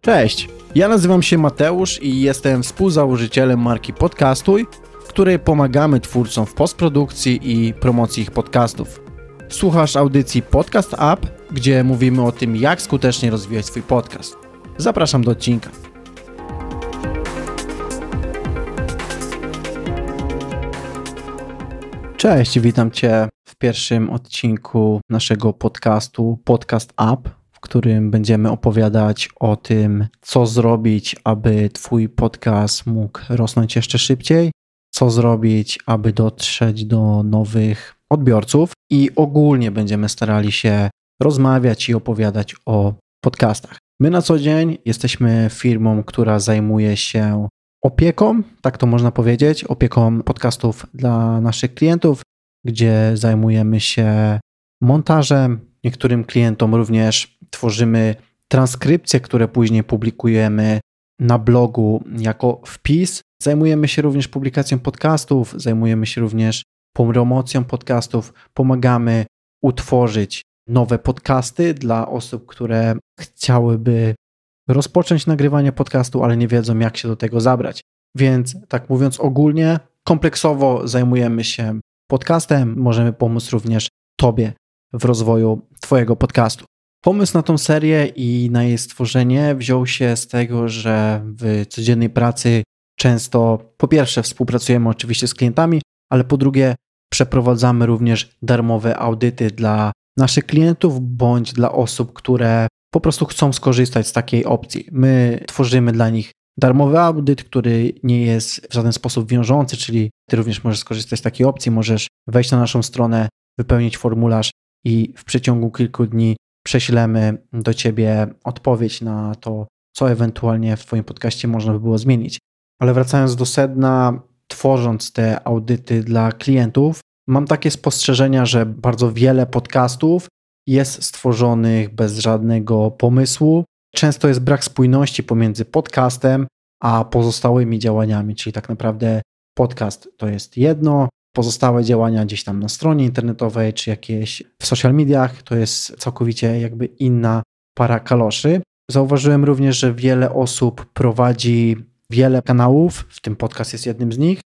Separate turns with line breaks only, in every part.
Cześć, ja nazywam się Mateusz i jestem współzałożycielem marki Podcastuj, w której pomagamy twórcom w postprodukcji i promocji ich podcastów. Słuchasz audycji Podcast App, gdzie mówimy o tym, jak skutecznie rozwijać swój podcast. Zapraszam do odcinka. Cześć, witam Cię pierwszym odcinku naszego podcastu Podcast App, w którym będziemy opowiadać o tym, co zrobić, aby Twój podcast mógł rosnąć jeszcze szybciej, co zrobić, aby dotrzeć do nowych odbiorców i ogólnie będziemy starali się rozmawiać i opowiadać o podcastach. My na co dzień jesteśmy firmą, która zajmuje się opieką, tak to można powiedzieć, opieką podcastów dla naszych klientów, gdzie zajmujemy się montażem. Niektórym klientom również tworzymy transkrypcje, które później publikujemy na blogu jako wpis. Zajmujemy się również publikacją podcastów, zajmujemy się również promocją podcastów, pomagamy utworzyć nowe podcasty dla osób, które chciałyby rozpocząć nagrywanie podcastu, ale nie wiedzą, jak się do tego zabrać. Więc, tak mówiąc ogólnie, kompleksowo zajmujemy się podcastem, możemy pomóc również Tobie w rozwoju Twojego podcastu. Pomysł na tą serię i na jej stworzenie wziął się z tego, że w codziennej pracy często po pierwsze współpracujemy oczywiście z klientami, ale po drugie przeprowadzamy również darmowe audyty dla naszych klientów bądź dla osób, które po prostu chcą skorzystać z takiej opcji. My tworzymy dla nich darmowy audyt, który nie jest w żaden sposób wiążący, czyli ty również możesz skorzystać z takiej opcji, możesz wejść na naszą stronę, wypełnić formularz i w przeciągu kilku dni prześlemy do ciebie odpowiedź na to, co ewentualnie w twoim podcaście można by było zmienić. Ale wracając do sedna, tworząc te audyty dla klientów, mam takie spostrzeżenia, że bardzo wiele podcastów jest stworzonych bez żadnego pomysłu. Często jest brak spójności pomiędzy podcastem a pozostałymi działaniami, czyli tak naprawdę podcast to jest jedno, pozostałe działania gdzieś tam na stronie internetowej czy jakieś w social mediach to jest całkowicie jakby inna para kaloszy. Zauważyłem również, że wiele osób prowadzi wiele kanałów, w tym podcast jest jednym z nich,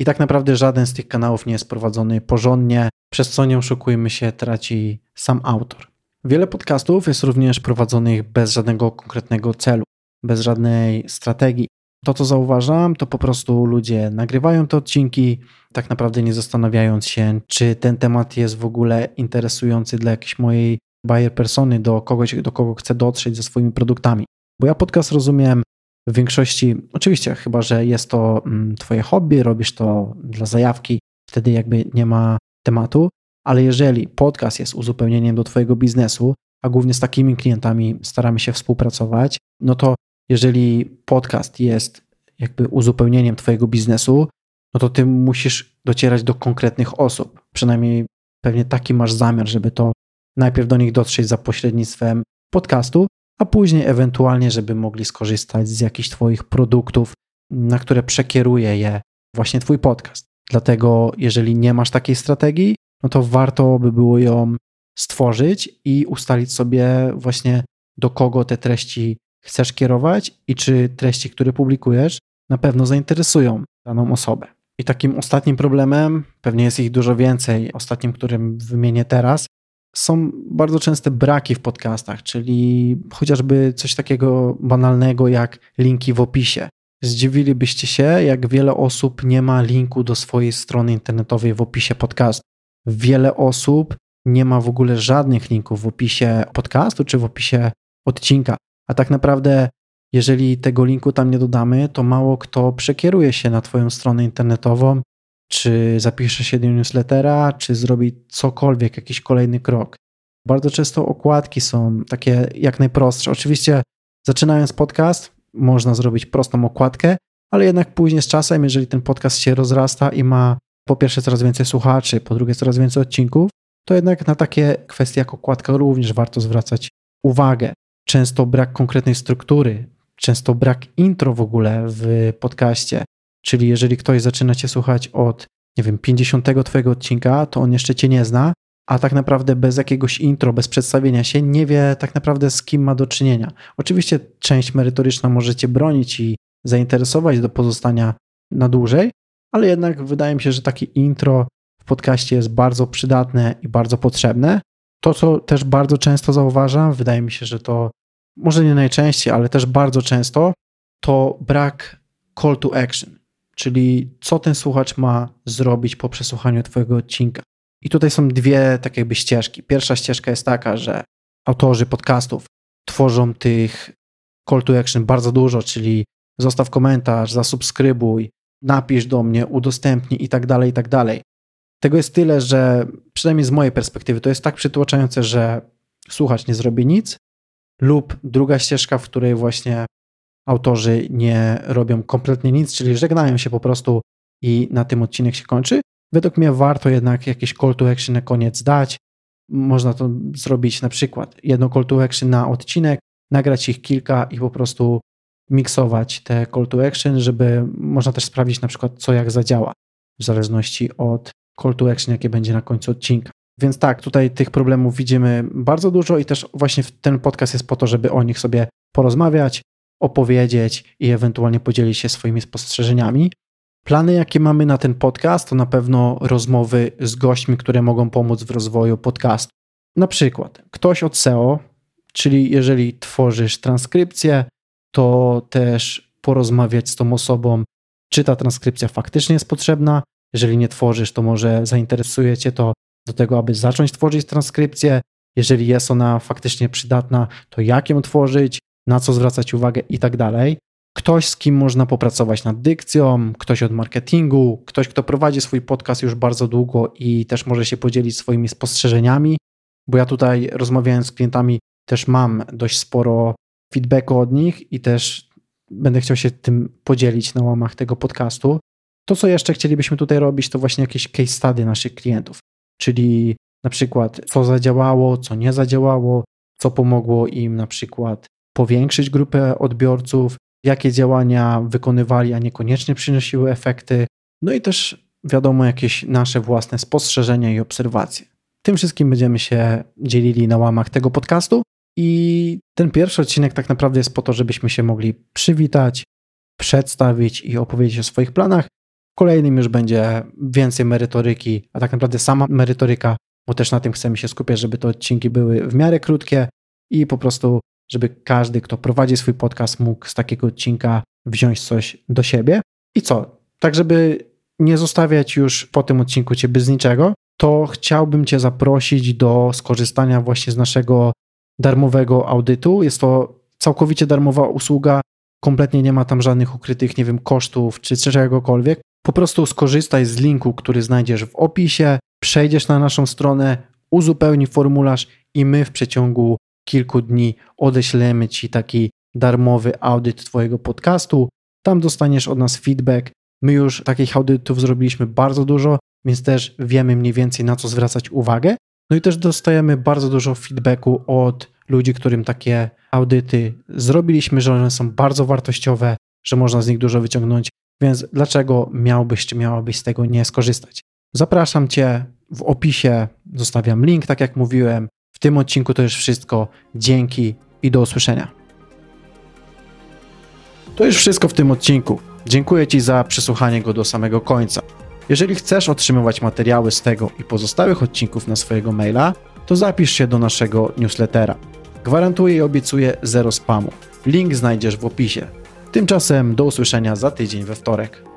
i tak naprawdę żaden z tych kanałów nie jest prowadzony porządnie, przez co nie oszukujmy się, traci sam autor. Wiele podcastów jest również prowadzonych bez żadnego konkretnego celu, bez żadnej strategii. To, co zauważam, to po prostu ludzie nagrywają te odcinki, tak naprawdę nie zastanawiając się, czy ten temat jest w ogóle interesujący dla jakiejś mojej buyer persony, do kogoś, do kogo chcę dotrzeć ze swoimi produktami. Bo ja podcast rozumiem w większości, oczywiście, chyba że jest to mm, Twoje hobby, robisz to dla zajawki, wtedy jakby nie ma tematu, ale jeżeli podcast jest uzupełnieniem do Twojego biznesu, a głównie z takimi klientami staramy się współpracować, no to jeżeli podcast jest jakby uzupełnieniem Twojego biznesu, no to Ty musisz docierać do konkretnych osób. Przynajmniej pewnie taki masz zamiar, żeby to najpierw do nich dotrzeć za pośrednictwem podcastu, a później ewentualnie, żeby mogli skorzystać z jakichś Twoich produktów, na które przekieruje je właśnie Twój podcast. Dlatego, jeżeli nie masz takiej strategii, no to warto by było ją stworzyć i ustalić sobie właśnie do kogo te treści chcesz kierować i czy treści, które publikujesz, na pewno zainteresują daną osobę. I takim ostatnim problemem, pewnie jest ich dużo więcej, ostatnim, którym wymienię teraz, są bardzo częste braki w podcastach, czyli chociażby coś takiego banalnego jak linki w opisie. Zdziwilibyście się, jak wiele osób nie ma linku do swojej strony internetowej w opisie podcastu. Wiele osób nie ma w ogóle żadnych linków w opisie podcastu czy w opisie odcinka. A tak naprawdę, jeżeli tego linku tam nie dodamy, to mało kto przekieruje się na Twoją stronę internetową, czy zapisze się do newslettera, czy zrobi cokolwiek, jakiś kolejny krok. Bardzo często okładki są takie jak najprostsze. Oczywiście, zaczynając podcast, można zrobić prostą okładkę, ale jednak później z czasem, jeżeli ten podcast się rozrasta i ma po pierwsze coraz więcej słuchaczy, po drugie coraz więcej odcinków, to jednak na takie kwestie jak okładka również warto zwracać uwagę. Często brak konkretnej struktury, często brak intro w ogóle w podcaście, czyli jeżeli ktoś zaczyna cię słuchać od, nie wiem, 50 twojego odcinka, to on jeszcze cię nie zna a tak naprawdę bez jakiegoś intro, bez przedstawienia się, nie wie tak naprawdę z kim ma do czynienia. Oczywiście część merytoryczna możecie bronić i zainteresować do pozostania na dłużej, ale jednak wydaje mi się, że takie intro w podcaście jest bardzo przydatne i bardzo potrzebne. To, co też bardzo często zauważam, wydaje mi się, że to może nie najczęściej, ale też bardzo często, to brak call to action, czyli co ten słuchacz ma zrobić po przesłuchaniu Twojego odcinka. I tutaj są dwie tak jakby ścieżki. Pierwsza ścieżka jest taka, że autorzy podcastów tworzą tych call to action bardzo dużo, czyli zostaw komentarz, zasubskrybuj, napisz do mnie, udostępnij i tak dalej, i tak dalej. Tego jest tyle, że przynajmniej z mojej perspektywy to jest tak przytłaczające, że słuchacz nie zrobi nic, lub druga ścieżka, w której właśnie autorzy nie robią kompletnie nic, czyli żegnają się po prostu i na tym odcinek się kończy. Według mnie warto jednak jakieś call to action na koniec dać. Można to zrobić na przykład jedno call to action na odcinek, nagrać ich kilka i po prostu miksować te call to action, żeby można też sprawdzić na przykład co jak zadziała w zależności od call to action, jakie będzie na końcu odcinka. Więc tak, tutaj tych problemów widzimy bardzo dużo i też właśnie ten podcast jest po to, żeby o nich sobie porozmawiać, opowiedzieć i ewentualnie podzielić się swoimi spostrzeżeniami. Plany, jakie mamy na ten podcast, to na pewno rozmowy z gośćmi, które mogą pomóc w rozwoju podcastu. Na przykład ktoś od SEO, czyli jeżeli tworzysz transkrypcję, to też porozmawiać z tą osobą, czy ta transkrypcja faktycznie jest potrzebna. Jeżeli nie tworzysz, to może zainteresuje Cię to do tego, aby zacząć tworzyć transkrypcję. Jeżeli jest ona faktycznie przydatna, to jak ją tworzyć, na co zwracać uwagę i tak dalej. Ktoś, z kim można popracować nad dykcją, ktoś od marketingu, ktoś, kto prowadzi swój podcast już bardzo długo i też może się podzielić swoimi spostrzeżeniami, bo ja tutaj rozmawiając z klientami też mam dość sporo feedbacku od nich i też będę chciał się tym podzielić na łamach tego podcastu. To, co jeszcze chcielibyśmy tutaj robić, to właśnie jakieś case study naszych klientów, czyli na przykład co zadziałało, co nie zadziałało, co pomogło im na przykład powiększyć grupę odbiorców, jakie działania wykonywali, a niekoniecznie przynosiły efekty, no i też wiadomo jakieś nasze własne spostrzeżenia i obserwacje. Tym wszystkim będziemy się dzielili na łamach tego podcastu i ten pierwszy odcinek tak naprawdę jest po to, żebyśmy się mogli przywitać, przedstawić i opowiedzieć o swoich planach. Kolejnym już będzie więcej merytoryki, a tak naprawdę sama merytoryka, bo też na tym chcemy się skupiać, żeby te odcinki były w miarę krótkie i po prostu żeby każdy, kto prowadzi swój podcast, mógł z takiego odcinka wziąć coś do siebie. I co? Tak, żeby nie zostawiać już po tym odcinku Cię bez niczego, to chciałbym Cię zaprosić do skorzystania właśnie z naszego darmowego audytu. Jest to całkowicie darmowa usługa, kompletnie nie ma tam żadnych ukrytych, nie wiem, kosztów czy czegokolwiek. Po prostu skorzystaj z linku, który znajdziesz w opisie, przejdziesz na naszą stronę, uzupełnij formularz i my w przeciągu kilku dni odeślemy Ci taki darmowy audyt Twojego podcastu. Tam dostaniesz od nas feedback. My już takich audytów zrobiliśmy bardzo dużo, więc też wiemy mniej więcej na co zwracać uwagę. No i też dostajemy bardzo dużo feedbacku od ludzi, którym takie audyty zrobiliśmy, że one są bardzo wartościowe, że można z nich dużo wyciągnąć, więc dlaczego miałbyś czy miałabyś z tego nie skorzystać? Zapraszam Cię w opisie, zostawiam link, tak jak mówiłem tym odcinku to już wszystko. Dzięki i do usłyszenia. To już wszystko w tym odcinku. Dziękuję Ci za przesłuchanie go do samego końca. Jeżeli chcesz otrzymywać materiały z tego i pozostałych odcinków na swojego maila, to zapisz się do naszego newslettera. Gwarantuję i obiecuję zero spamu. Link znajdziesz w opisie. Tymczasem do usłyszenia za tydzień we wtorek.